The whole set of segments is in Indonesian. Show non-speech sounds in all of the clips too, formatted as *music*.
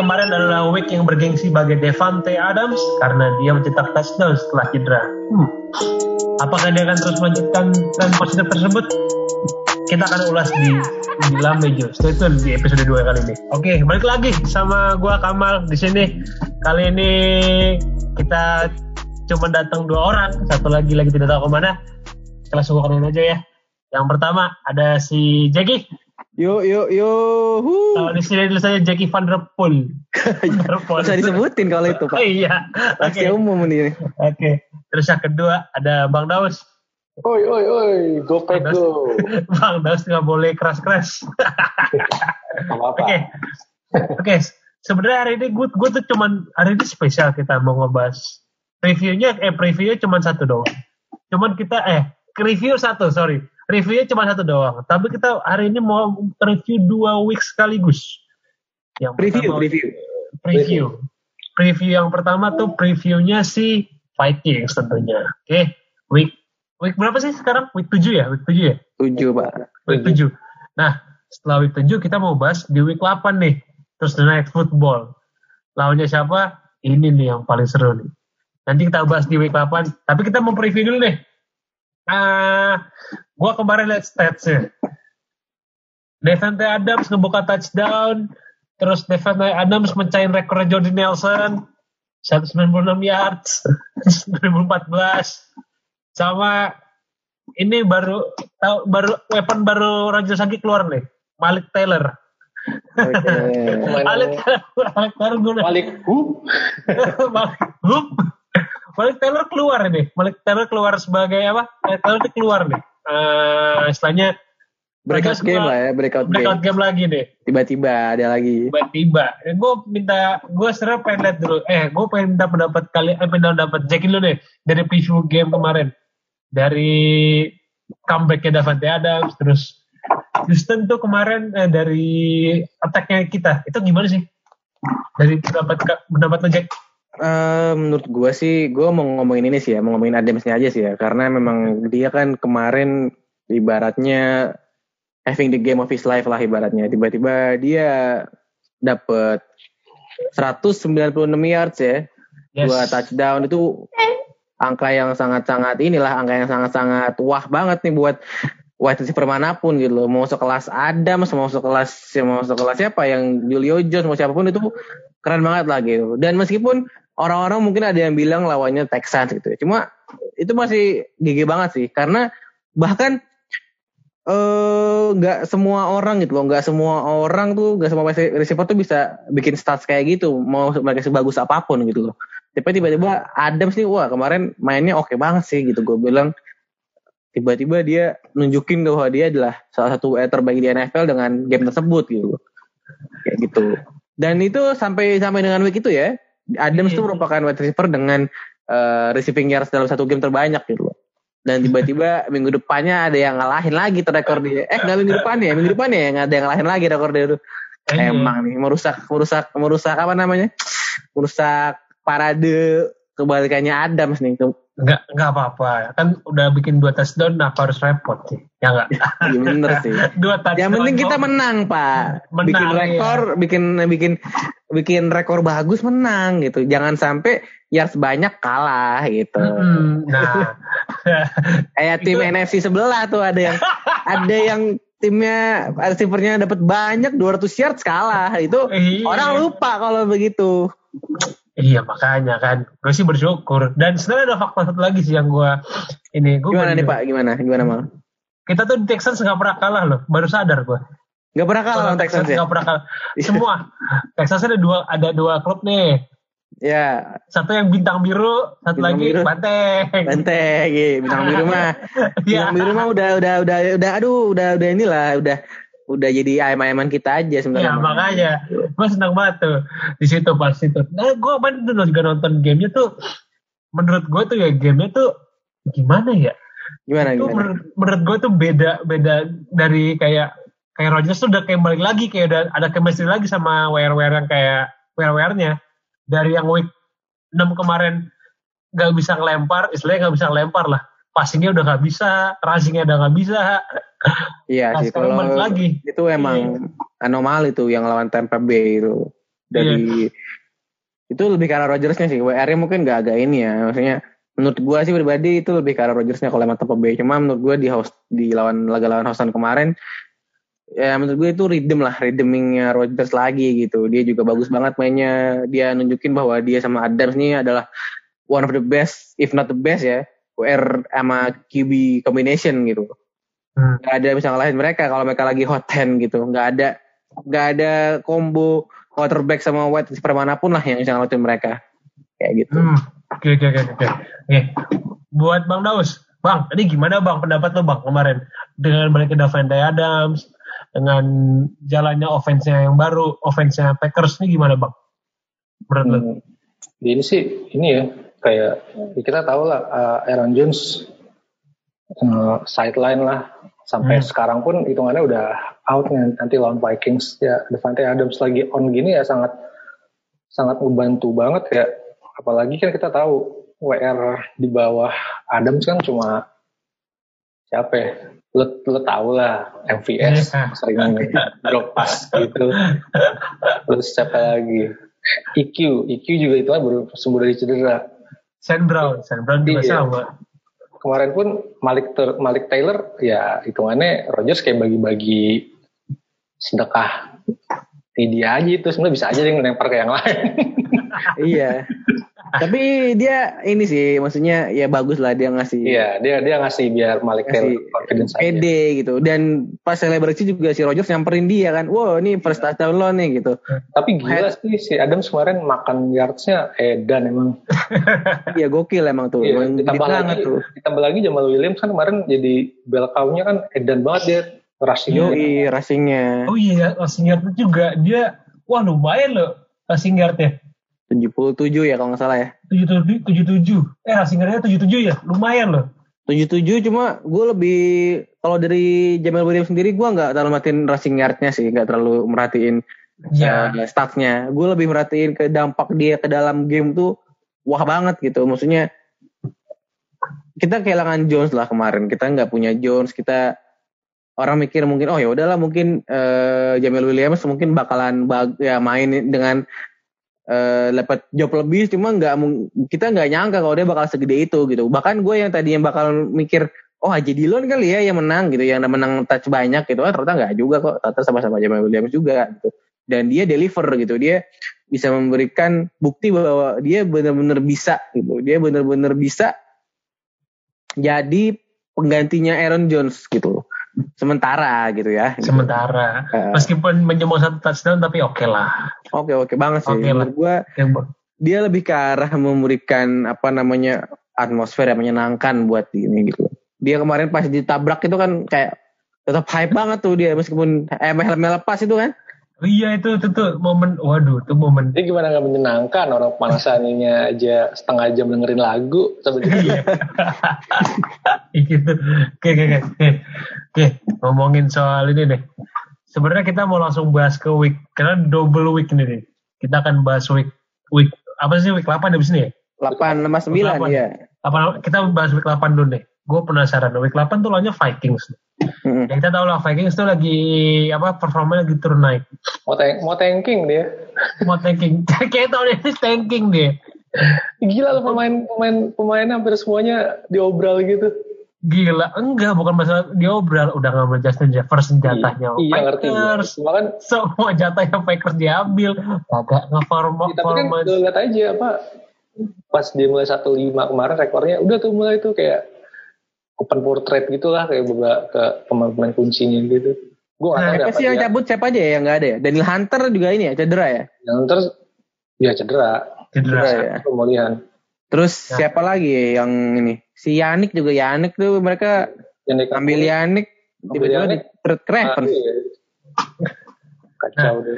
kemarin adalah week yang bergengsi bagi Devante Adams karena dia mencetak touchdown setelah cedera. Hmm. Apakah dia akan terus melanjutkan tren positif tersebut? Kita akan ulas di di Lamejo. Stay tune di episode 2 kali ini. Oke, balik lagi sama gua Kamal di sini. Kali ini kita cuma datang dua orang, satu lagi lagi tidak tahu ke mana. Kita langsung kenalin aja ya. Yang pertama ada si Jackie. Yuk, yuk, yuk. Kalau di sini tulis saya Jackie Van Der Poel. *laughs* Van der Poel. Bisa disebutin kalau itu, Oh Pak. iya. Oke. Rahasia umum ini. Oke. Terus yang kedua ada Bang Daus. Oi, oi, oi, go pack go. *laughs* Bang Daus nggak boleh keras-keras. *laughs* Apa-apa. Oke. Oke. Sebenarnya hari ini gue gue tuh cuman hari ini spesial kita mau ngebahas reviewnya eh previewnya cuman satu doang. Cuman kita eh review satu sorry reviewnya cuma satu doang. Tapi kita hari ini mau review dua week sekaligus. Yang Preview, pertama- preview. preview. Preview yang pertama tuh previewnya si Vikings tentunya. Oke, week week berapa sih sekarang? Week 7 ya? Week 7 ya? Tujuh, Pak. Week 7. Nah, setelah week 7 kita mau bahas di week 8 nih. Terus the night football. Lawannya siapa? Ini nih yang paling seru nih. Nanti kita bahas di week 8. Tapi kita mau preview dulu nih. Ah, gua kemarin lihat statsnya. Devante Adams ngebuka touchdown, terus Devante Adams mencahin rekor Jordan Nelson 196 yards 2014 sama ini baru tahu baru weapon baru Raja Sagi keluar nih Malik Taylor Oke. Malik *laughs* Malik Taylor gue? Malik Hup. *laughs* Malik Taylor keluar nih Malik Taylor keluar sebagai apa? Malik Taylor itu keluar nih. Eh, istilahnya Breakout mereka game lah ya, breakout breakout game. game lagi deh Tiba-tiba ada lagi. tiba-tiba. Gue minta gue sebenarnya pengen lihat dulu. Eh gue pengen minta pendapat kali eh pengen dapat Jackie dulu deh. Dari preview game kemarin. Dari comebacknya Davante Adams terus Houston tuh kemarin eh, dari attacknya kita. Itu gimana sih? Dari pendapat pendapat lo Jack Eh, menurut gua sih, gua mau ngomongin ini sih ya, mau ngomongin Adamsnya aja sih ya, karena memang dia kan kemarin ibaratnya having the game of his life lah ibaratnya. Tiba-tiba dia dapet 196 yards ya, yes. dua touchdown itu angka yang sangat-sangat inilah angka yang sangat-sangat wah banget nih buat wide receiver mana pun gitu loh. Mau sekelas Adams, mau sekelas mau sekelas siapa yang Julio Jones mau siapa pun itu keren banget lah gitu. Dan meskipun orang-orang mungkin ada yang bilang lawannya Texans gitu ya. Cuma itu masih gigi banget sih karena bahkan eh nggak semua orang gitu loh, nggak semua orang tuh, nggak semua receiver tuh bisa bikin stats kayak gitu, mau mereka sebagus apa pun gitu loh. Tapi tiba-tiba Adams nih, wah kemarin mainnya oke banget sih gitu. Gue bilang tiba-tiba dia nunjukin bahwa dia adalah salah satu eh, terbaik di NFL dengan game tersebut gitu. Kayak gitu. Dan itu sampai sampai dengan week itu ya, Adams tuh Iya. merupakan wide receiver dengan eh, receiving yards dalam satu game terbanyak gitu loh. Dan tiba-tiba *laughs* minggu depannya ada yang ngalahin lagi tuh rekor dia. Eh nggak minggu depannya ya, minggu depannya ya ada yang ngalahin lagi rekor dia tuh. Iya. Emang nih merusak merusak merusak apa namanya? Merusak parade kebalikannya Adams nih. Nggak nggak apa-apa kan udah bikin dua touchdown nah harus repot sih ya nggak Iya bener sih. *laughs* dua touchdown Yang penting kita menang, Pak. Menang, bikin iya. rekor, bikin bikin bikin rekor bagus menang gitu. Jangan sampai yards banyak kalah gitu. Mm-mm. nah *laughs* Kayak tim Itu- NFC sebelah tuh ada yang ada yang timnya receivernya dapat banyak 200 yards kalah. Itu Iya. orang lupa kalau begitu. Iya makanya kan, gue sih bersyukur. Dan sebenarnya ada faktor satu lagi sih yang gue ini gue Gimana nih Pak? Gimana? Gimana mal? Kita tuh di Texans nggak pernah kalah loh, baru sadar gue. Gak pernah kalah lawan Texans ya? nggak pernah kalah. Iya. Semua Texans ada dua ada dua klub nih. Ya, Satu yang bintang biru, satu Bintang lagi biru. banteng. benteng, iya, bintang biru mah. *laughs* Iya. Bintang biru mah udah udah udah udah aduh udah udah inilah udah udah jadi ayam-ayaman kita aja sebenarnya. Ya makanya gue senang banget tuh di situ pas itu. Nah gue kemarin tuh juga nonton gamenya tuh menurut gue tuh ya gamenya tuh gimana ya? Gimana itu gimana? menurut, menurut gue tuh beda beda dari kayak kayak Rogers tuh udah kayak balik lagi kayak udah ada chemistry lagi sama WR yang kayak WR WR-nya dari yang week 6 kemarin nggak bisa ngelempar, istilahnya nggak bisa ngelempar lah. Passingnya udah nggak bisa, rushingnya udah nggak bisa. Iya sih kalau lagi. itu emang anomali tuh yang lawan Tampa Bay itu. dari itu lebih ke arah Rodgersnya sih. WR-nya mungkin gak agak ini ya. Maksudnya menurut gua sih pribadi itu lebih ke arah Rodgersnya kalau emang Tampa Bay. Cuma menurut gua di host di lawan laga lawan Houston kemarin ya menurut gue itu rhythm lah, rhythmingnya Rodgers lagi gitu. Dia juga bagus banget mainnya. Dia nunjukin bahwa dia sama Adams ini adalah one of the best, if not the best ya. WR sama QB combination gitu. Hmm. Gak ada yang bisa ngalahin mereka kalau mereka lagi hot hand gitu. Gak ada gak ada combo quarterback sama wide receiver mana pun lah yang bisa ngalahin mereka. Kayak gitu. Hmm. Oke oke oke oke. Oke. Buat Bang Daus, Bang, ini gimana Bang pendapat lo Bang kemarin dengan balik Davante Adams, dengan jalannya offense-nya yang baru, offense-nya Packers ini gimana Bang? Menurut? Hmm. Di ini sih ini ya kayak ya kita tahu lah uh, Aaron Jones uh, sideline lah sampai Hmm. sekarang pun hitungannya udah out nih nanti lawan Vikings ya Devante Adams lagi on gini ya sangat sangat membantu banget ya apalagi kan kita tahu WR di bawah Adams kan cuma siapa ya lo, lo tau lah MVS Iya. sering drop pass gitu terus siapa lagi EQ EQ juga itu kan baru sembuh dari cedera Sam Brown, Sam Brown juga Iya. sama. Kemarin pun Malik Malik Taylor ya hitungannya Rogers kayak bagi-bagi sedekah di dia aja itu sebenarnya bisa aja dia ngelempar ke yang lain iya. *laughs* Tapi dia ini sih maksudnya ya bagus lah dia ngasih iya dia dia ngasih biar Malik Taylor ngasih confidence aja pede gitu. Dan pas selebrasi juga si Rogers nyamperin dia kan. Wow ini first touchdown lo nih gitu. tapi gila sih si Adams kemarin makan yardsnya edan emang *laughs* Iya gokil emang tuh. Iya, ditambah banget lagi tuh. ditambah lagi Jamal Williams kan kemarin jadi bell cow-nya kan edan banget dia rushing Yoi racingnya. Oh iya, passing yard juga dia wah lumayan loh yardnya. 77 ya kalau nggak salah ya. tujuh tujuh tujuh tujuh. Eh passing yardnya tujuh tujuh ya? Lumayan loh. 77 cuma gue lebih kalau dari Jamal Williams sendiri gue nggak terlalu merhatiin rushing yardnya sih nggak terlalu merhatiin ya eh, statsnya gue lebih merhatiin ke dampak dia ke dalam game tuh wah banget gitu. Maksudnya kita kehilangan Jones lah kemarin. Kita nggak punya Jones. Kita orang mikir mungkin oh ya udahlah mungkin eh, Jamal Williams mungkin bakalan bag, ya main dengan eh dapat job lebih cuma nggak kita nggak nyangka kalau dia bakal segede itu gitu. Bahkan gue yang tadinya bakal mikir oh Haji Dillon kali ya yang menang gitu yang menang touch banyak gitu. Oh, ternyata nggak juga kok. Ternyata sama-sama Jamal Williams juga gitu. Dan dia deliver gitu. Dia bisa memberikan bukti bahwa dia benar-benar bisa gitu. Dia benar-benar bisa jadi penggantinya Aaron Jones gitu sementara gitu ya sementara Eh, meskipun menyembuh satu touchdown tapi oke lah oke oke banget sih Oke lah. menurut gue Oke, Bang. dia lebih ke arah memberikan apa namanya atmosfer yang menyenangkan buat ini gitu. Dia kemarin pas ditabrak itu kan kayak tetap hype banget tuh dia meskipun eh, helmnya lepas itu kan. Oh iya itu itu tuh momen waduh itu momen Jadi gimana nggak menyenangkan orang pemanasannya aja setengah jam dengerin lagu sampai *laughs* Iya. gitu. Oke, oke, oke. Oke, Oke, ngomongin soal ini deh. Sebenarnya kita mau langsung bahas ke week karena double week ini nih. Kita akan bahas week week apa sih week 8 habis ini ya? 8 sama 9 Delapan. ya. Apa kita bahas week 8 dulu deh. Gue penasaran. Week 8 tuh lawannya Vikings. Ya, kita tahu lah Vikings tuh lagi apa performanya lagi turun naik. mau, tank, mau tanking dia Mau tanking. *laughs* Kayak tahun ini tanking deh. gila loh pemain pemain pemain hampir semuanya diobral gitu Gila, enggak bukan masalah diobral, udah ngambil Justin Jefferson jatahnya iya ngerti Packers. cuma kan Semua jatahnya Packers diambil, kagak ngeforma tapi kan lihat aja apa pas dia mulai 1-5 kemarin rekornya udah tuh mulai tuh kayak open portrait gitu lah kayak beberapa ke pemain-pemain kuncinya gitu gue tahu Nah, apa sih yang cabut siapa aja ya yang nggak ada ya? Daniel Hunter juga ini ya cedera ya. yang terus ya cedera Cedera. Cedera ya. pemulihan Terus Ya. siapa lagi ya yang ini? Si Yannick juga Yannick tuh mereka yang di ambil Yannick Ambil tiba-tiba di Yannick. trade ke Ravens. iya. kacau deh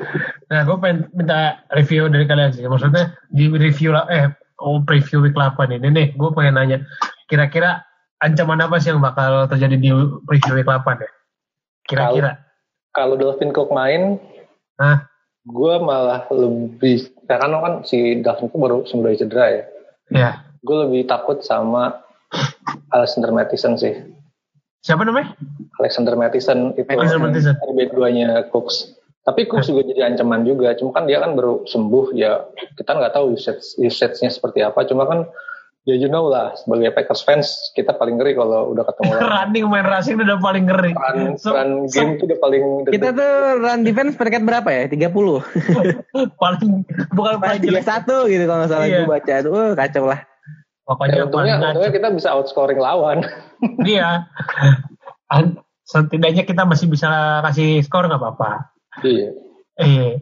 Nah, gue pengen minta review dari kalian sih. Maksudnya di review lah, eh, oh preview week 8 ini nih, gue pengen nanya, kira-kira ancaman apa sih yang bakal terjadi di preview week 8 ya? Kira-kira. kalau Dalvin Cook main Hah? gue malah lebih karena kan si Dalvin Cook baru sembuh dari cedera ya Ya. gue lebih takut sama Alexander Mattison sih Siapa namanya? Alexander Mattison itu Alexander Mattison. RB2 nya Cooks Tapi Cooks juga jadi ancaman juga. Cuma kan dia kan baru sembuh ya. Kita nggak tahu usage usage-nya seperti apa. Cuma kan ya you know lah sebagai Packers fans kita paling ngeri kalau udah ketemu *laughs* running main racing udah paling ngeri. run, So- run game itu udah paling Kita tuh run defense peringkat berapa ya? 30. *laughs* paling bukan paling jelek. 31 gitu kalau nggak salah Iya. gue baca. Tuh uh, kacau lah. Pokoknya Ya, untungnya, untungnya kita bisa outscoring lawan. *laughs* Iya. Setidaknya kita masih bisa kasih skor nggak apa-apa. iya. Eh,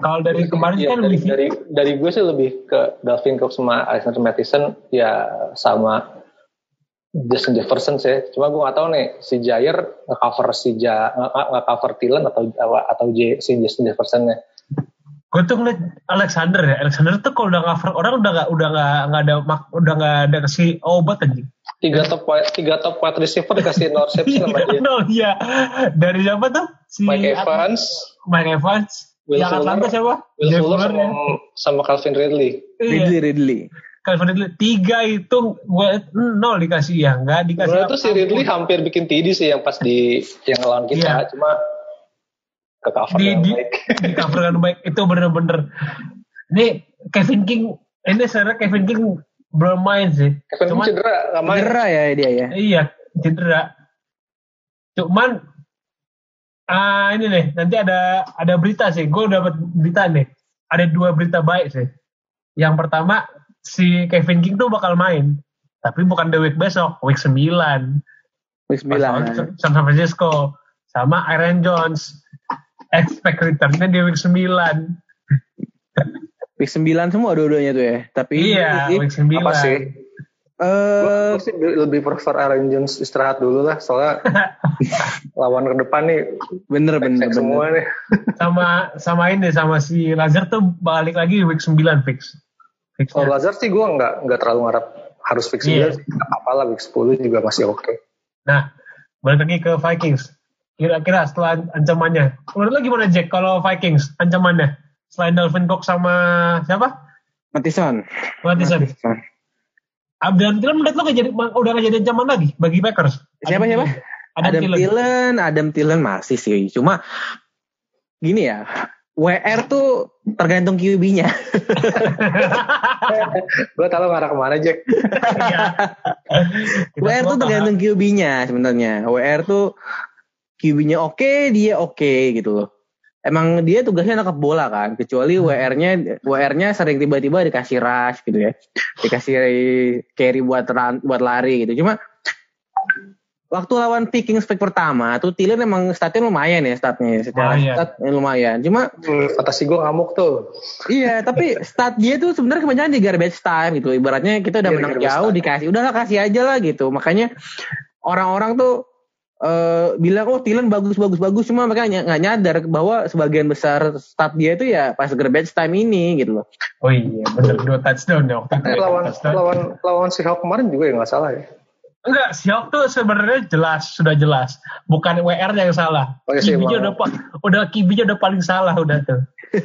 kalau dari kemarin Iya, kan dari, dari dari gue sih lebih ke Dalvin Cook sama Alexander Mattison ya sama Justin Jefferson sih. Cuma gue gak tahu nih si Jair nge-cover si Ja nge- nge-cover Thielen atau atau J, si Justin Jeffersonnya. gue tuh ngeliat Alexander ya. Alexander tuh kalau udah cover orang udah nggak udah nggak nggak ada mak- udah nggak ada kasih obat anjing. Tiga top tiga top wide receiver dikasih interception sama *laughs* dia. no, iya. Dari siapa tuh? Si Mike Evans, Mike Evans. Will yang Atlanta Fuller, siapa? Will Jeff Fuller sama, ya. sama Calvin Ridley. Iya. Ridley, Ridley. Calvin Ridley. Tiga itu gue nol dikasih ya, nggak dikasih. Sebenarnya tuh si. Ridley hampir bikin TD sih yang pas di yang lawan kita, Iya. cuma ke cover di, yang di, baik. *laughs* di cover dengan baik itu bener-bener ini Kevin King ini sebenarnya Kevin King belum main sih Kevin cuman King cedera nggak main. Cedera ya dia ya. iya cedera cuman ah ini nih. Nanti ada ada berita sih. Gue dapat berita nih. Ada dua berita baik sih. Yang pertama si Kevin King tuh bakal main. Tapi bukan the week besok week 9 Week Pas lawan 9. San Francisco sama Aaron Jones. Expect returnnya di week 9 Week 9 semua dua-duanya tuh ya. Tapi iya week 9 Apa sih? Eh, Gue sih lebih prefer Aaron Jones istirahat dulu lah, soalnya *laughs* lawan ke depan nih bener bener cek semua bener. nih. *laughs* sama sama ini sama si Lazar tuh balik lagi week 9 fix fix Kalau Lazard sih gue nggak nggak terlalu ngarap harus fix Iya. sih, nggak apa-apa lah week 10 juga masih oke. nah balik lagi ke Vikings kira-kira setelah ancamannya menurut lo gimana Jack kalau Vikings ancamannya selain Dalvin Cook sama siapa Mattison. Mattison Abdan Thielen menurut lo nggak jadi udah nggak jadi ancaman lagi bagi Packers Siapa siapa? Adam, Adam Thielen Thielen, Adam Thielen masih sih. Cuma gini ya, WR tuh tergantung QB-nya. *laughs* Gue tahu ngarah ke mana Jack. Iya. WR tuh tergantung QB-nya sebenarnya. WR tuh QB-nya oke, dia oke gitu loh. Emang dia tugasnya nangkap bola kan, kecuali WR-nya WR-nya sering tiba-tiba dikasih rush gitu ya. Dikasih carry buat run, buat lari gitu. Cuma waktu lawan Vikings week pertama tuh Thielen emang statnya lumayan ya statnya secara Lumayan. stat eh, lumayan. Cuma Hmm, fantasi gue ngamuk tuh. Iya, tapi stat dia tuh sebenarnya kebanyakan di garbage time gitu. Ibaratnya kita udah di menang jauh time. dikasih, udahlah kasih aja lah gitu. Makanya orang-orang tuh eh bilang oh Thielen bagus bagus bagus cuma mereka ny- nggak nyadar bahwa sebagian besar stat dia itu ya pas garbage time ini gitu loh. oh iya bener dua touchdown ya waktu itu Eh, ya, lawan touchdown. lawan lawan si Hawk kemarin juga ya nggak salah ya. Enggak, Seahawks tuh sebenarnya jelas, sudah jelas. Bukan WR yang salah. Oh, iya sih, Kibinya udah udah kibinya udah paling salah udah tuh. *laughs*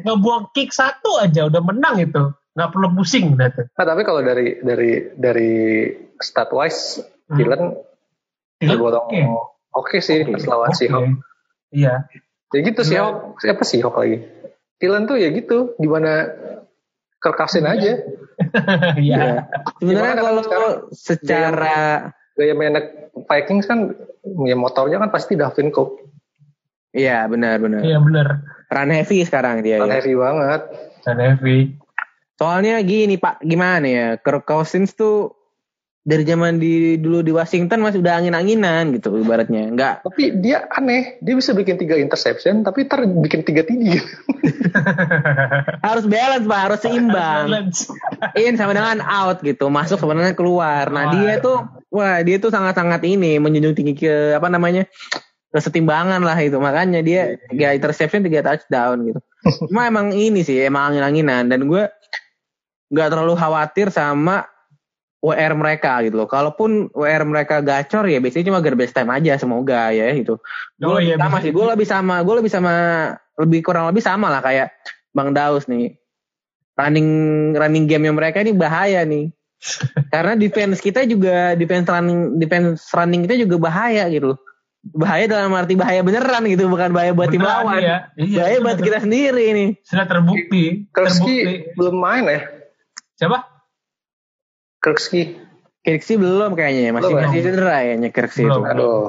Ngebuang kick satu aja udah menang itu. Nggak perlu pusing udah tuh. Nah, tapi kalau dari dari dari stat wise, Hmm. Dylan tergolong oke. oke sih pas lawan si Oke. Hawk. Iya. Ya gitu si Iya. Hawk, siapa sih Hawk lagi? Dylan tuh ya gitu, gimana kerkasin aja. *laughs* Iya. Sebenarnya Gimana kan kalau sekarang? secara Gaya main Vikings kan ya motornya kan pasti Davin Cook. iya benar-benar Iya bener. run heavy sekarang dia. Kan ya. heavy banget. Dan heavy. Soalnya gini Pak, gimana ya? Kirk Cousins tuh dari zaman di dulu di Washington masih udah angin-anginan gitu ibaratnya. Enggak Tapi dia aneh, dia bisa bikin tiga interception, tapi ntar bikin tiga TD. *laughs* harus balance Pak, harus seimbang. In sama dengan out gitu, masuk sama dengan keluar. Nah, Keluar. dia tuh wah, dia tuh sangat-sangat ini menjunjung tinggi ke apa namanya? kesetimbangan lah itu. Makanya dia tiga interception, tiga touchdown gitu. *laughs* Cuma emang ini sih, emang angin-anginan dan gue nggak terlalu khawatir sama WR mereka gitu loh. Kalaupun WR mereka gacor ya biasanya cuma garbage time aja semoga ya gitu. Gue Oh, iya, sama sih, gue lebih sama, gue lebih sama, lebih kurang lebih sama lah kayak Bang Daus nih. Running running game yang mereka ini bahaya nih. *laughs* Karena defense kita juga defense running defense running kita juga bahaya gitu loh. bahaya dalam arti bahaya beneran gitu bukan bahaya buat tim lawan iya. Iya, bahaya buat ter- kita sendiri nih Sudah terbukti. Terbukti. belum main ya? Siapa? Kirksky. Kirksey belum kayaknya masih Belum ya? masih cedera kayaknya Kirksey itu Belum. Aduh.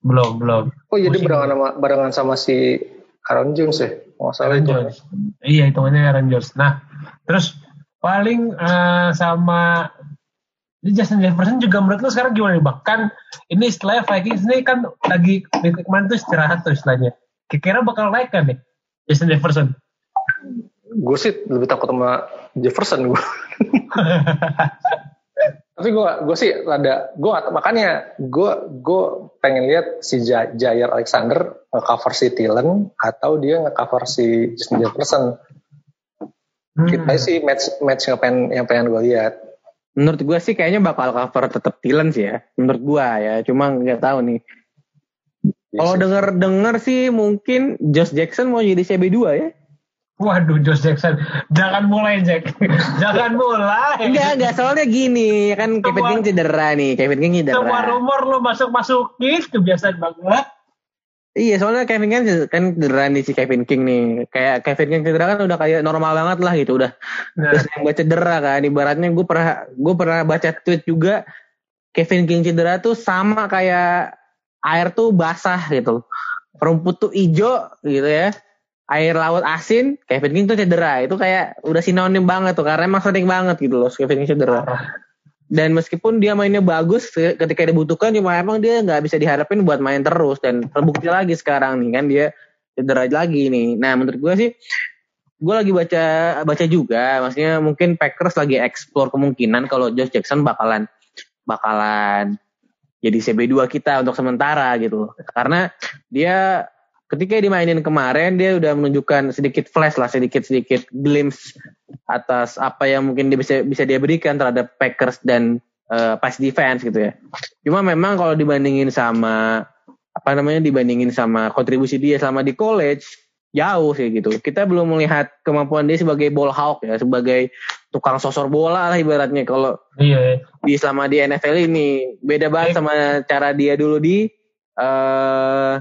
Belum, belum. Oh jadi Musim- barengan sama, barengan sama si Aaron Jones ya? Oh, Aaron itu. Jones. Iya, hitungannya Aaron Jones. Nah, terus paling eh, sama ini Justin Jefferson juga menurut lu sekarang gimana nih bang? Kan ini istilahnya Vikings ini kan lagi kemarin tuh istirahat tuh istilahnya. Kira-kira bakal naik kan nih Justin Jefferson? Gue sih lebih takut sama Jefferson gue. *laughs* Tapi gue gue sih rada gue makanya gue gue pengen lihat si Ja- Jair Alexander nge-cover si Thielen atau dia nge-cover si Justin Jefferson. Hmm. Kita sih match match yang pengen yang pengen gue lihat. menurut gua sih kayaknya bakal cover tetap Thielen sih ya menurut gua ya cuma nggak tahu nih kalau denger denger sih mungkin Josh Jackson mau jadi CB2 ya Waduh, Josh Jackson, jangan mulai Jack, *laughs* jangan mulai. enggak enggak soalnya gini kan Kevin Semua- King cedera nih Kevin King Semua cedera rumor lo masuk masukin kebiasaan banget. Iya soalnya Kevin kan kan cedera nih si Kevin King nih. Kayak Kevin King cedera kan udah kayak normal banget lah gitu udah. Nah, Terus yang baca cedera kan ibaratnya gue pernah gue pernah baca tweet juga Kevin King cedera tuh sama kayak air tuh basah gitu. Rumput tuh ijo gitu ya. Air laut asin, Kevin King tuh cedera. Itu kayak udah sinonim banget tuh karena emang sering banget gitu loh Kevin King cedera. Dan meskipun dia mainnya bagus ketika dibutuhkan cuma emang dia nggak bisa diharapin buat main terus dan terbukti lagi sekarang nih kan dia cedera lagi nih. Nah menurut gue sih gue lagi baca baca juga maksudnya mungkin Packers lagi explore kemungkinan kalau Josh Jackson bakalan bakalan jadi CB2 kita untuk sementara gitu karena dia ketika dimainin kemarin dia udah menunjukkan sedikit flash lah sedikit sedikit glimpse atas apa yang mungkin dia bisa bisa dia berikan terhadap Packers dan eh, pass defense gitu ya cuma memang kalau dibandingin sama apa namanya dibandingin sama kontribusi dia selama di college jauh sih gitu. Kita belum melihat kemampuan dia sebagai ball hawk ya, sebagai tukang sosor bola lah ibaratnya kalau iya. di selama di NFL ini beda banget sama cara dia dulu di eh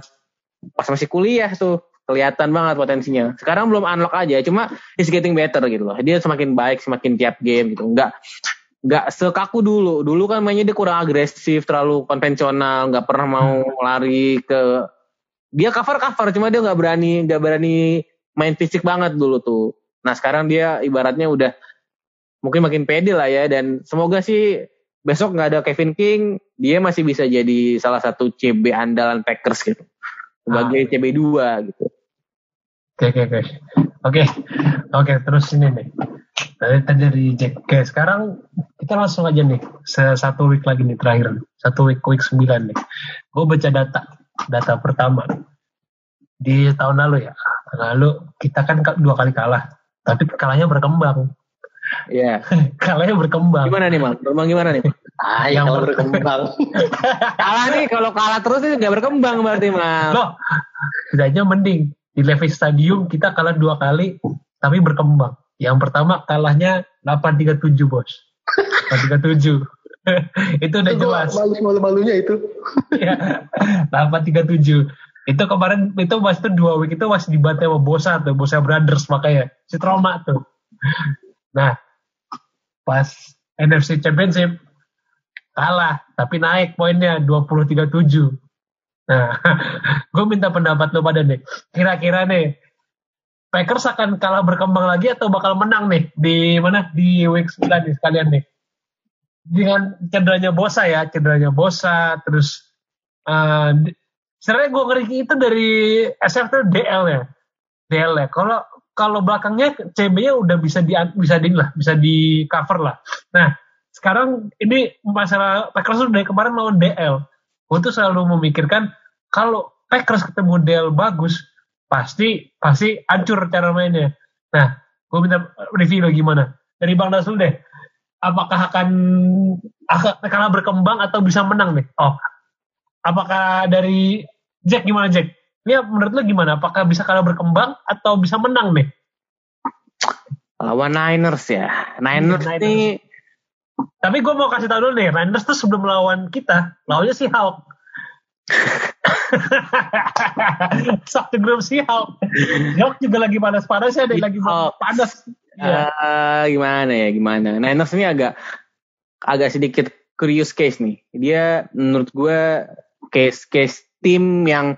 pas masih kuliah tuh kelihatan banget potensinya. Sekarang belum unlock aja, cuma he's getting better gitu loh. Dia semakin baik semakin tiap game gitu. Enggak nggak sekaku dulu. Dulu kan mainnya dia kurang agresif, terlalu konvensional, nggak pernah mau lari ke dia cover cover, cuma dia nggak berani nggak berani main fisik banget dulu tuh. Nah sekarang dia ibaratnya udah mungkin makin pede lah ya dan semoga sih besok nggak ada Kevin King, dia masih bisa jadi salah satu CB andalan Packers gitu. Sebagai CB 2 gitu. Oke oke oke. Oke. Oke, terus ini nih. Tadi tadi dari Jack. Oke, sekarang kita langsung aja nih. Satu week lagi nih terakhir. Satu week week 9 nih. Gue baca data. Data pertama. Di tahun lalu ya. Tahun lalu kita kan ka- dua kali kalah. Tapi kalahnya berkembang. Iya. *laughs* kalahnya berkembang. Gimana nih, Mal? Bang gimana nih? Ah, Yang yang berkembang. *laughs* kalah nih, kalau kalah terus ini nggak berkembang berarti, Mal. Loh, setidaknya mending. Di Levi's Stadium kita kalah dua kali. Tapi berkembang. Yang pertama kalahnya 837 bos. 837. *laughs* itu udah Itu jelas. Malu malu malunya itu. *laughs* Ya, 837. Itu kemarin itu pas itu dua week itu masih dibantai sama Bosa tuh, Bosa Brothers makanya si trauma tuh. Nah, pas NFC Championship kalah, tapi naik poinnya 20-37. Nah, *laughs* gue minta pendapat lo pada nih. Kira-kira nih, Packers akan kalah berkembang lagi atau bakal menang nih di mana di week 9 nih sekalian nih. Dengan cederanya Bosa ya, cederanya Bosa, terus uh, sebenarnya gue ngeri itu dari SF tuh DL ya. DL ya. Kalau kalau belakangnya CB-nya udah bisa di bisa di lah, bisa di cover lah. Nah, sekarang ini masalah Packers tuh dari kemarin lawan DL. Gue tuh selalu memikirkan kalau Packers ketemu DL bagus, pasti pasti hancur cara mainnya. Nah, gue minta review lo gimana? Dari Bang Dasul deh. Apakah akan akan berkembang atau bisa menang nih? Oh, apakah dari Jack gimana Jack? Ini menurut lo gimana? Apakah bisa kalah berkembang atau bisa menang nih? Lawan Niners ya. Niners, Niners. nih Tapi gue mau kasih tau dulu nih, Niners tuh sebelum melawan kita, lawannya si Hulk. *laughs* Sabtu grup siap. Yok juga lagi panas-panasnya, ada lagi panas. Ya. Gimana ya gimana Niners ini agak agak sedikit curious case nih dia menurut gue case case tim yang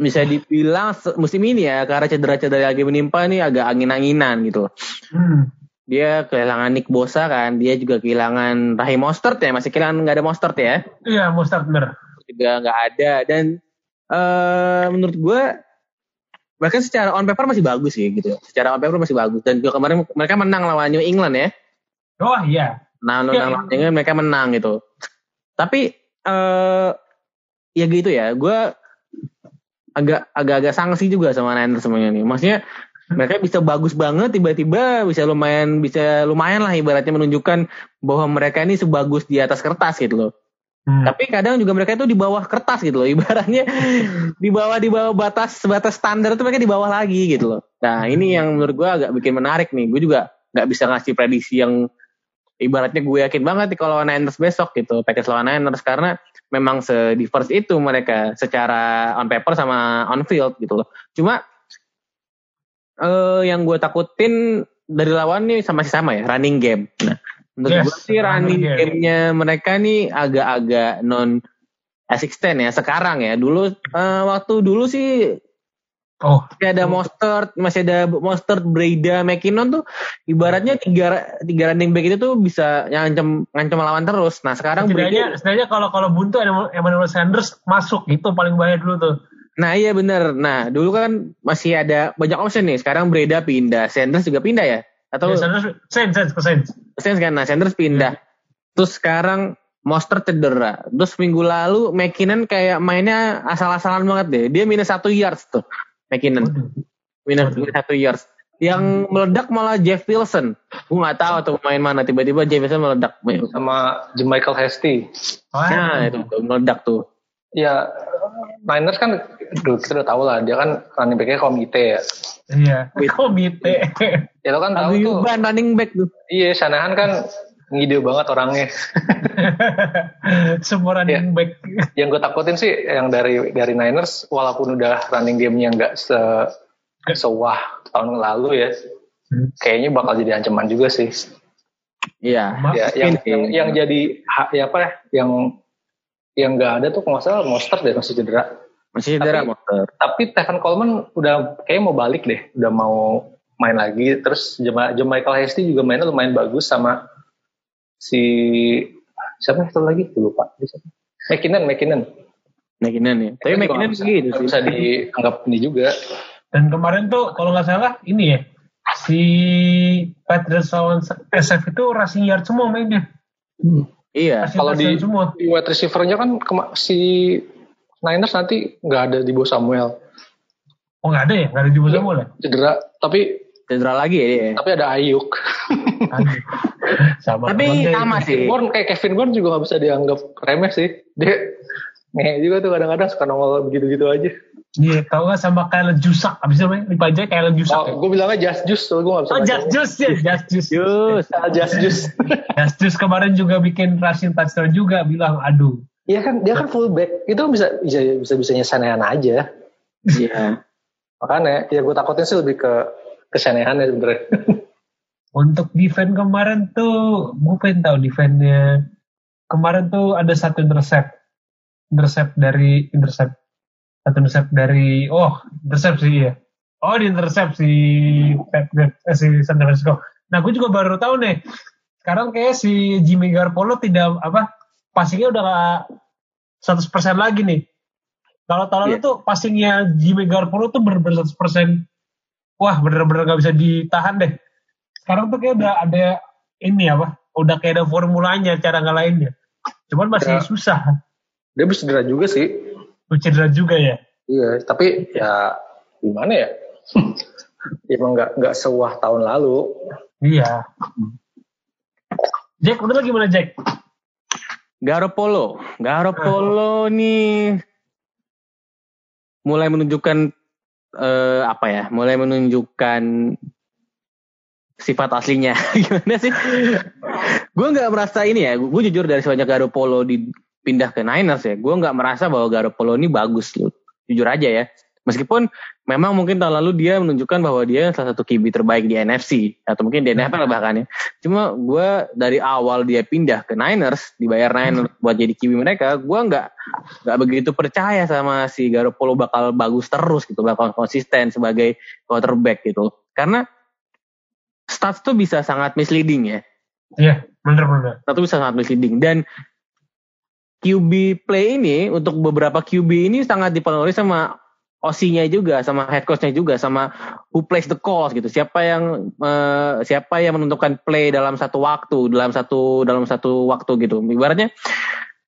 bisa dibilang musim ini ya karena cedera-cedera lagi menimpa nih agak angin-anginan gitu Hmm. Dia kehilangan Nick Bosa kan. Dia juga kehilangan Raheem Mostert ya. Masih kehilangan nggak ada Mostert ya? Iya, Mustard bener. juga nggak ada. Dan eh menurut gue bahkan secara on paper masih bagus sih gitu. Secara on paper masih bagus. Dan juga kemarin mereka menang lawan New England ya. Oh iya. nah Ya, lawan New England mereka menang gitu. Tapi eh ya gitu ya. Gue agak agak-agak sanksi juga sama Niners semuanya nih. Maksudnya mereka bisa bagus banget tiba-tiba bisa lumayan bisa lumayan lah ibaratnya menunjukkan bahwa mereka ini sebagus di atas kertas gitu loh. Hmm. tapi kadang juga mereka itu di bawah kertas gitu loh ibaratnya di bawah di bawah batas batas standar itu mereka di bawah lagi gitu loh. Nah ini yang menurut gue agak bikin menarik nih. Gue juga nggak bisa ngasih prediksi yang ibaratnya gue yakin banget nih kalau Niners besok gitu Packers lawan Niners karena memang se-diverse itu mereka secara on paper sama on field gitu loh. Cuma eh yang gue takutin dari lawan nih sama sih sama ya running game nah menurut Yes, gue sih running game. game-nya mereka nih agak-agak non S16 ya sekarang ya dulu eh, waktu dulu sih Oh, masih ada Mostert, masih ada Mostert, Breda, McKinnon tuh ibaratnya tiga tiga running back itu tuh bisa ngancem ngancem lawan terus. Nah sekarang setidaknya, Breda, setidaknya kalau kalau buntu Emmanuel Sanders masuk itu paling bahaya dulu tuh. Nah iya bener. Nah dulu kan masih ada banyak option nih. Sekarang Breda pindah, Sanders juga pindah ya? Atau Ya, Sanders, Saints, Saints, ke Saints. Saints kan? Nah Sanders pindah. Terus sekarang Mostert cedera. Terus minggu lalu McKinnon kayak mainnya asal-asalan banget deh. Dia minus satu yards tuh. McKinnon. Minus minus satu yards. Yang meledak malah Jeff Wilson. Gue nggak tahu tuh pemain mana tiba-tiba Jeff Wilson meledak. sama Michael Hasty. Nah itu tuh, meledak tuh. Ya Niners kan kita udah tahu lah dia kan running backnya komite ya. Iya, komite. Ya lo kan tahu tuh. Paguyuban running back tuh. Iya Shanahan kan ngide banget orangnya. *laughs* Semua running back. Yang gue takutin sih yang dari dari Niners walaupun udah running gamenya nggak se sewah tahun lalu ya. Hmm. Kayaknya bakal jadi ancaman juga sih. Iya. Ya, yang, yang, yang jadi ha- ya apa ya, yang yang nggak ada tuh kalau nggak salah Mostert deh masih cedera. Masih cedera Tapi- motor. Tapi Tevin Coleman udah kayaknya mau balik deh, udah mau main lagi. Terus Jema, Michael Hasty juga mainnya lumayan bagus sama si siapa itu lagi? Gue lupa. Siapa? McKinnon, McKinnon. McKinnon ya. Tapi McKinnon bisa, gitu sih. bisa dianggap ini juga. Dan kemarin tuh kalau nggak salah ini ya si Patriots lawan SF itu rushing yard semua mainnya. Iya. Kalau di- semua. Di wide receiver-nya kan si Niners nanti nggak ada di bawah Samuel. Oh nggak ada ya, nggak ada di semua lah. Cedera, tapi Cedera lagi ya dia. tapi ada Ayuk. *laughs* Sama. Tapi sama sih. Kevin kayak Kevin Bourne juga nggak bisa dianggap remeh sih. Dia *laughs* ngehe juga tuh kadang-kadang suka nongol begitu-gitu aja. Iya, tau gak sama Kyle Jusak, abis itu namanya aja Kyle Jusak. Oh, gue bilangnya just juice, gue gak bisa Oh. Just Juice ya, Just Juice. Jus. *laughs* Ah, just juice. *laughs* Just Juice kemarin juga bikin rushing touchdown juga, bilang aduh. Iya kan, dia kan fullback. Itu bisa bisa bisa bisanya Sanehan aja. Iya. Makanya, ya gue takutin sih lebih ke ke Sanehan ya sebenernya. *laughs* Untuk defense kemarin tuh, gue pengen tahu defense-nya. Kemarin tuh ada satu intercept. Intercept dari, intercept. Satu intercept dari, oh, intercept sih ya. Oh, di intercept si, Patriot- eh, si San Francisco. Nah, gue juga baru tahu nih. Sekarang kayak si Jimmy Garoppolo tidak, apa, passingnya udah gak 100% lagi nih. Kalau tahun lalu Iya. tuh passingnya Jimmy Garoppolo tuh bener-bener 100%. Wah, bener-bener gak bisa ditahan deh sekarang tuh kayak udah ada ini apa udah kayak ada formulanya cara ngalahinnya cuman masih Ya. susah Dia bisa cedera juga sih. Lu cedera juga ya Iya, tapi ya gimana ya? *laughs* Emang nggak nggak sewah tahun lalu. iya Jack udah gimana Jack Garopolo. Garopolo nih mulai menunjukkan eh, apa ya? Mulai menunjukkan sifat aslinya. *laughs* Gimana sih? gue nggak merasa ini ya. Gue jujur dari sebanyak Garopolo di pindah ke Niners ya, gue nggak merasa bahwa Garoppolo ini bagus loh. Jujur aja ya. Meskipun memang mungkin tahun lalu dia menunjukkan bahwa dia salah satu QB terbaik di NFC atau mungkin di NFL bahkan ya. Cuma gue dari awal dia pindah ke Niners, dibayar Niners buat jadi QB mereka, gue nggak nggak begitu percaya sama si Garoppolo bakal bagus terus gitu, bakal konsisten sebagai quarterback gitu. Karena stats tuh bisa sangat misleading ya. Iya, bener-bener. Satu bisa sangat misleading dan QB play ini untuk beberapa QB ini sangat dipengaruhi sama OC-nya juga, sama head coach-nya juga, sama who plays the calls gitu. Siapa yang uh, siapa yang menentukan play dalam satu waktu, dalam satu dalam satu waktu gitu. Ibaratnya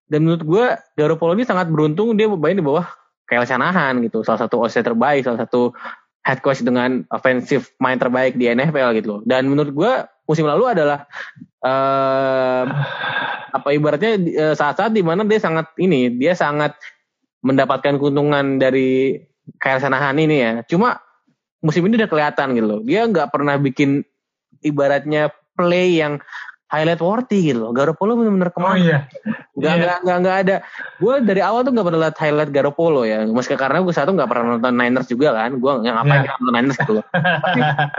dan menurut gue Garoppolo ini sangat beruntung dia main di bawah Kyle Shanahan gitu, salah satu OC terbaik, salah satu head coach dengan offensive mind terbaik di NFL gitu. Dan menurut gue musim lalu adalah uh, apa ibaratnya uh, saat-saat di mana dia sangat ini, dia sangat mendapatkan keuntungan dari kayak Sanahan ini ya. Cuma musim ini udah kelihatan gitu loh. Dia nggak pernah bikin ibaratnya play yang highlight worthy gitu loh. Garoppolo benar-benar ke mana? Oh iya. Gak, Iya. gak, gak, gak ada. Gue dari awal tuh gak pernah lihat highlight Garoppolo ya. Meski karena gue satu gak pernah nonton Niners juga kan. Gue yang ngapain Iya. nonton Niners gitu loh. *laughs*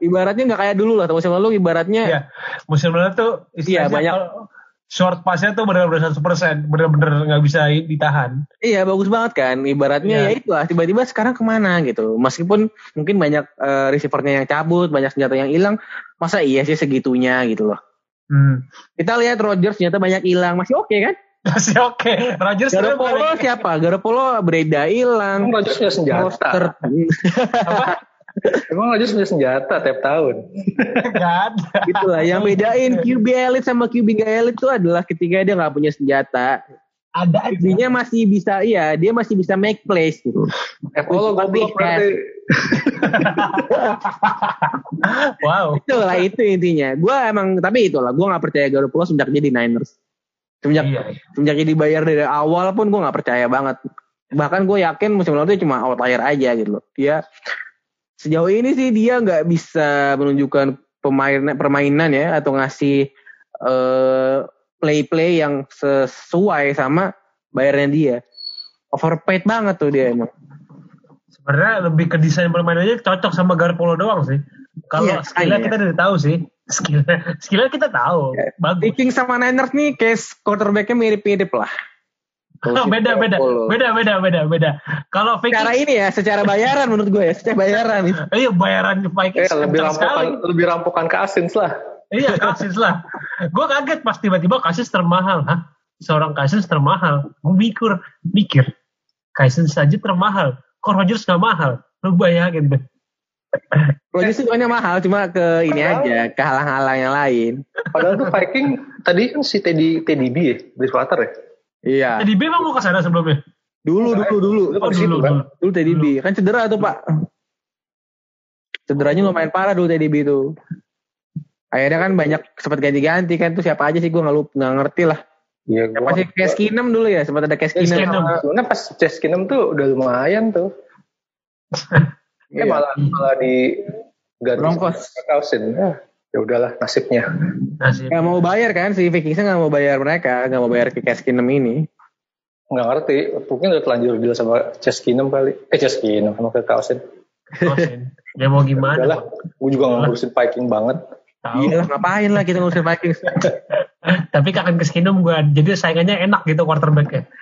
Ibaratnya gak kayak dulu lah. Musim lalu ibaratnya Iya. Musim lalu tuh Iya, istilahnya banyak. kalau short passnya tuh benar-benar 100%, benar-benar nggak bisa ditahan. Iya bagus banget kan. Ibaratnya Iya. ya itu lah. Tiba-tiba sekarang ke mana gitu. Meskipun mungkin banyak eh, receivernya yang cabut, banyak senjata yang hilang. Masa iya sih segitunya gitu loh. Hmm. Kita lihat Rodgers ternyata banyak hilang. Masih oke kan? *laughs* Masih oke. Rodgers sebenarnya Garoppolo siapa? Garoppolo Breda hilang. Emang Rodgers punya senjata. Monster. *laughs* Emang Rodgers punya senjata tiap tahun. nggak ada. Itulah yang bedain *laughs* QB elite sama QB gak elite itu adalah ketika dia nggak punya senjata. Ada aja. QB-nya masih bisa, iya dia masih bisa make plays gitu. Epolo Tapi goblok berarti. *laughs* Wow. Itulah itu intinya. Gue emang tapi itulah gue nggak percaya Garoppolo sejak dia di Niners. Semenjak Iya. semenjak dia dibayar dari awal pun gue nggak percaya banget. Bahkan gue yakin musim lalu dia cuma outlier aja gitu loh. Dia sejauh ini sih dia nggak bisa menunjukkan pemain permainan ya atau ngasih eh, play-play yang sesuai sama bayarnya dia. Overpaid banget tuh dia emang. Sebenarnya lebih ke desain permainannya cocok sama Garoppolo doang sih. Kalau Iya, skillnya iya. kita udah tahu sih. *laughs* Skillnya, skillnya kita tahu. Bagus. Vikings sama Niners nih case quarterbacknya mirip-mirip lah. *laughs* beda, beda, beda, beda, beda, beda. Kalau Secara Vikings, ini ya, secara bayaran menurut gue ya, secara bayaran. *laughs* iya bayaran Vikings Eh, lebih sekali. rampukan, lebih rampukan ke Asins lah. Iya Kasis lah. Gue kaget pas tiba-tiba Kasis termahal. Hah? Seorang Kasis termahal. Gue mikir, mikir. Kasis saja termahal. Kok Rodgers gak mahal? Lu bayangin deh. Rodgers itu sebenarnya mahal, cuma ke ini Padahal- aja, ke halang-halang yang lain. Padahal tuh Viking tadi kan si Teddy Teddy B ya, Bridgewater ya. Iya. Jadi B emang mau ke sana sebelumnya? Dulu, dulu, dulu. Lu Oh, situ dulu, kan? dulu. Dulu Teddy B. Kan cedera tuh, Pak. Cederanya lumayan parah dulu Teddy B itu. Akhirnya kan banyak sempat ganti-ganti kan tuh siapa aja sih gue nggak nggak ngerti lah. Iya, Siapa sih Case Keenum dulu ya sempat ada Keenum. Keenum. Sebenarnya pas Chase Keenum tuh udah lumayan tuh. *laughs* Eh Iya. malah malah di ganti Broncos. Cousins. Ya, ya udahlah nasibnya. Nasib. Nggak mau bayar kan si Vikingsnya nggak mau bayar mereka, nggak mau bayar ke Case Keenum ini. Nggak ngerti, mungkin udah telanjur deal sama Chase Keenum kali. Eh Chase Keenum sama ke Cousins. Kosin. Ya mau gimana? Udahlah, gue juga nggak ngurusin Viking banget. Tahu. Iya ngapain lah kita ngurusin Vikings. *laughs* Tapi kakak keskinum gue. Jadi saingannya enak gitu quarterbacknya. *laughs*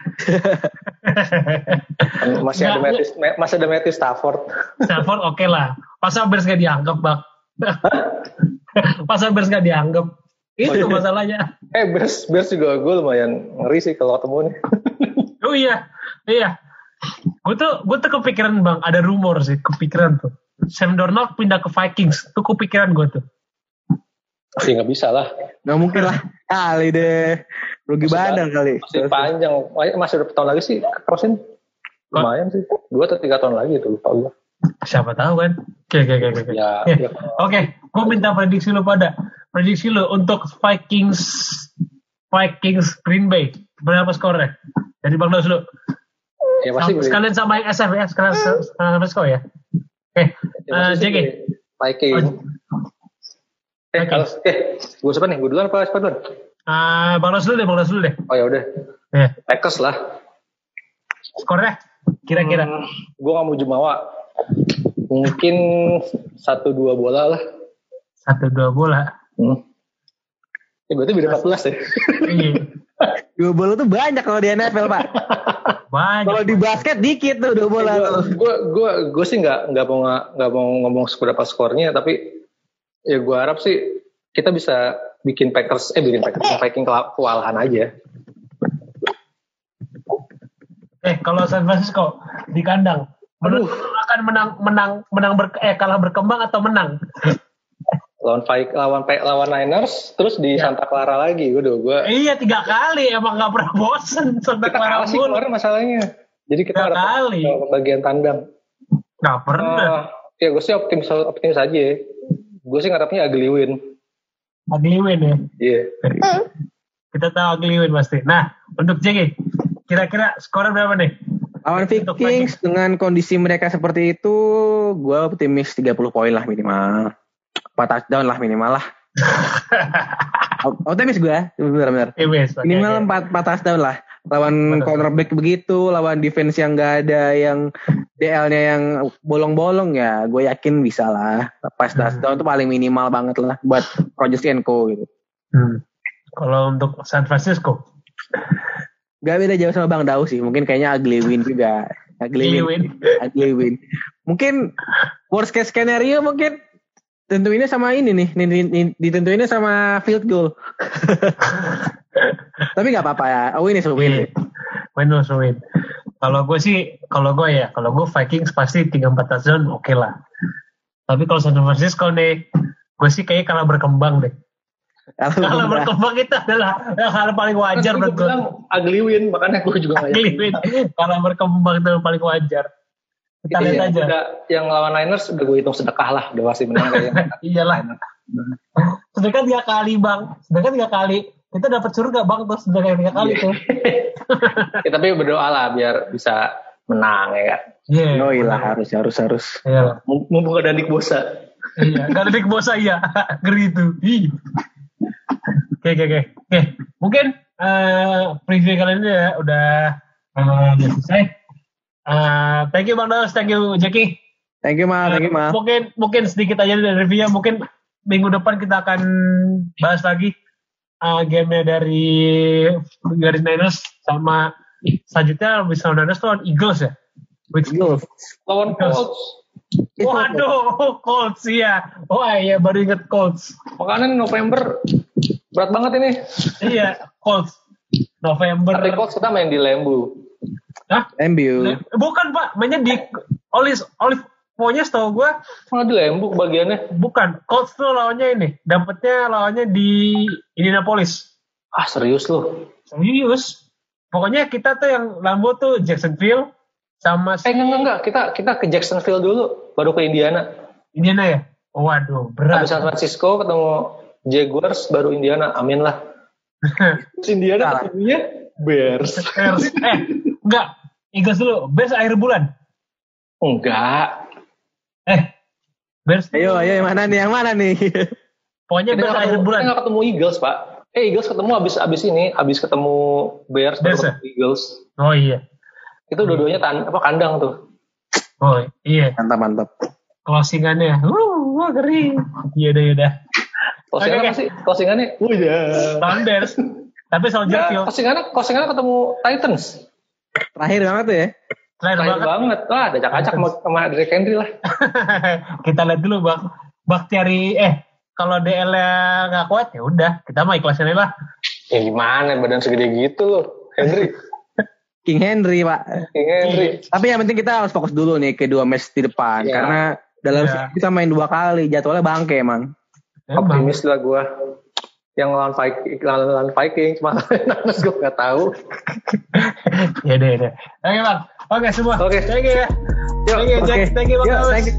Masih ada Matthew, masih ada Matthew Stafford. Stafford oke lah. Masa Bears gak dianggap, Bang? Masa Bears gak dianggap? Itu masalahnya. Eh Bears, Bears juga gue lumayan ngeri sih kalau ketemu nih. *laughs* Oh iya, iya. Gue tuh, gue tuh kepikiran bang, ada rumor sih, kepikiran tuh. Sam Darnold pindah ke Vikings, tuh kepikiran gue tuh. Masih nggak bisa lah. Nggak mungkin lah. Kali deh. Rugi Masih badan kali. Masih panjang. Masih udah tahun lagi sih. Crossing lumayan sih. Dua atau tiga tahun lagi tuh lupa gue. Siapa tahu kan? Oke, oke, oke. oke. Ya, Ya. ya. Oke, gue minta prediksi lo pada. Prediksi lo untuk Vikings Vikings Green Bay. Berapa skornya? Dari Bang Dos dulu. ya pasti Sama- sekalian sama yang SF ya, sekalian sekalian sama skor ya. Oke, ya, eh, pasti sih JG. Viking. Eh, kalau eh gue siapa nih? Gue duluan apa siapa duluan? Eh, Bang Dos dulu deh, Bang Dos dulu deh. Oh ya udah. Ya, Packers lah. skornya kira-kira. Hmm, gue gak mau jumawa. Mungkin satu dua bola lah. Satu dua bola. Hmm. Ya, berarti beda 14 ya. Iya. *laughs* Dua bola tuh banyak kalau di NFL, Pak. Banyak. Kalau di basket dikit tuh dua bola tuh. gue gue gue sih nggak nggak mau nggak mau ngomong berapa skornya tapi ya gue harap sih kita bisa bikin Packers eh bikin Packers Viking kela- kewalahan aja Eh, kalau San Francisco di kandang, menurut akan menang menang menang ber, eh kalah berkembang atau menang? lawan Viking lawan lawan Niners terus di Ya. Santa Clara lagi gue udah gue iya tiga kali emang nggak pernah bosen Santa kita Clara kalah sih kemarin masalahnya jadi kita Tiga kali. bagian tandang Nggak pernah. Eh, ya gue sih optimis optimis aja ya. Gue sih ngarapnya ugly win Ugly win ya. iya Kita tahu ugly win pasti. Nah, untuk JG, kira-kira skornya berapa nih? Lawan Vikings dengan kondisi mereka seperti itu, gue optimis 30 poin lah minimal. 4 touchdown lah minimal lah. Op- *laughs* optimis gue, oke, Minimal oke. 4, 4 touchdown lah. Lawan Betul. cornerback begitu, lawan defense yang gak ada yang DL-nya yang bolong-bolong ya, gue yakin bisa lah. Pas Hmm. touchdown itu paling minimal banget lah buat Rodgers and Co gitu. Hmm. Kalau untuk San Francisco, Gak beda jauh sama Bang Dau sih, mungkin kayaknya ugly win juga. Ugly win. win. ugly win. Mungkin worst case scenario mungkin tentuinnya sama ini nih- ditentuinnya sama field goal. *laughs* Tapi nggak apa-apa ya, a win is a win. Win was win. Kalau gue sih, kalau gue ya, kalau gue Vikings pasti 3-4 touchdown oke lah. Tapi kalau San Francisco nih, gue sih kayaknya kalah berkembang deh. Kalau Kalah berkembang itu adalah hal paling wajar Kan menurut gue ugly win makanya gue juga Ugly yakin. win. Kalah berkembang itu paling wajar. Kita Iya, lihat aja. udah, yang lawan Niners udah gue hitung sedekah lah udah pasti menang kayaknya *laughs* Iyalah. Sedangkan tiga kali bang. Sedangkan tiga kali. Kita dapat surga bang terus sedangkan tiga kali Iya. tuh. *laughs* ya, tapi berdoa lah biar bisa menang ya kan Iya. Yoi lah harus harus harus. Iya. Mum- mumpung ada Nick Bosa Iya. Gak ada di bos saya. Ngeri itu. Oke oke oke. Oke. Mungkin eh preview kali ini ya udah eh, udah selesai. Eh, thank you Bang Daus, thank you Jackie. Thank you mal, thank you mal. Mungkin mungkin sedikit aja dari reviewnya. Mungkin minggu depan kita akan bahas lagi uh, game dari garis Niners sama selanjutnya bisa Niners tuh lawan Eagles ya. Which Eagles. lawan Eagles. Colts Waduh, Colts iya. Wah iya baru inget Colts. makanya November berat banget ini Iya, Colts. November. tapi Colts kita main di Lembu Hah? MBU. Bukan Pak, mainnya di Olive Olive pokoknya setahu gue malah di Lembu bagiannya. bukan Colts tuh lawannya ini. Dapetnya lawannya di Indianapolis. Ah serius loh serius. Pokoknya kita tuh yang Lambo tuh Jacksonville sama si eh enggak enggak, enggak. Kita kita ke Jacksonville dulu baru ke Indiana. Indiana ya? Waduh berat. Habis San Francisco ketemu Jaguars baru Indiana. Amin lah. *laughs* Terus Indiana ketemunya Bears. Bears. eh enggak. Eagles dulu. Bears akhir bulan. Enggak eh Bears Ayo, ayo yang mana nih? Yang mana nih? pokoknya kita Bears akhir ketemu, bulan. kita nggak ketemu Eagles pak. Eh Eagles ketemu abis abis ini abis ketemu Bears Bears ya? Eagles. Oh iya. Itu dua-duanya tan apa kandang tuh. Oh iya. Mantap, mantap. closingannya. Uh wah ngeri iya udah udah. Closingan Oke, apa oke. sih? Closingannya? Oh iya. Lawan Bears. Tapi Soldier Enggak, Field closingannya closingannya ketemu Titans. Terakhir banget tuh ya. Terakhir Terakhir banget banget. Wah, ada acak-acak sama, sama Derrick Henry lah. *laughs* kita lihat dulu bang Bakhtiari eh kalau DL-nya nggak kuat ya udah kita mah ikhlasin aja lah Ya gimana, badan segede gitu loh. Henry. *laughs* King Henry, Pak. King Henry. Tapi yang penting kita harus fokus dulu nih ke dua match di depan. Iya. Karena dalam Iya. season kita main dua kali. Jadwalnya bangke emang. Emang. Optimis lah gue. Yang lawan Viking, lawan, Viking cuma *laughs* gue nggak tahu. ya deh deh oke bang oke semua Oke. thank you ya Yuk, thank you Jack Oke. thank you bang Daus. thank you.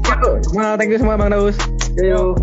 Thank you semua Bang Daus. Yuk.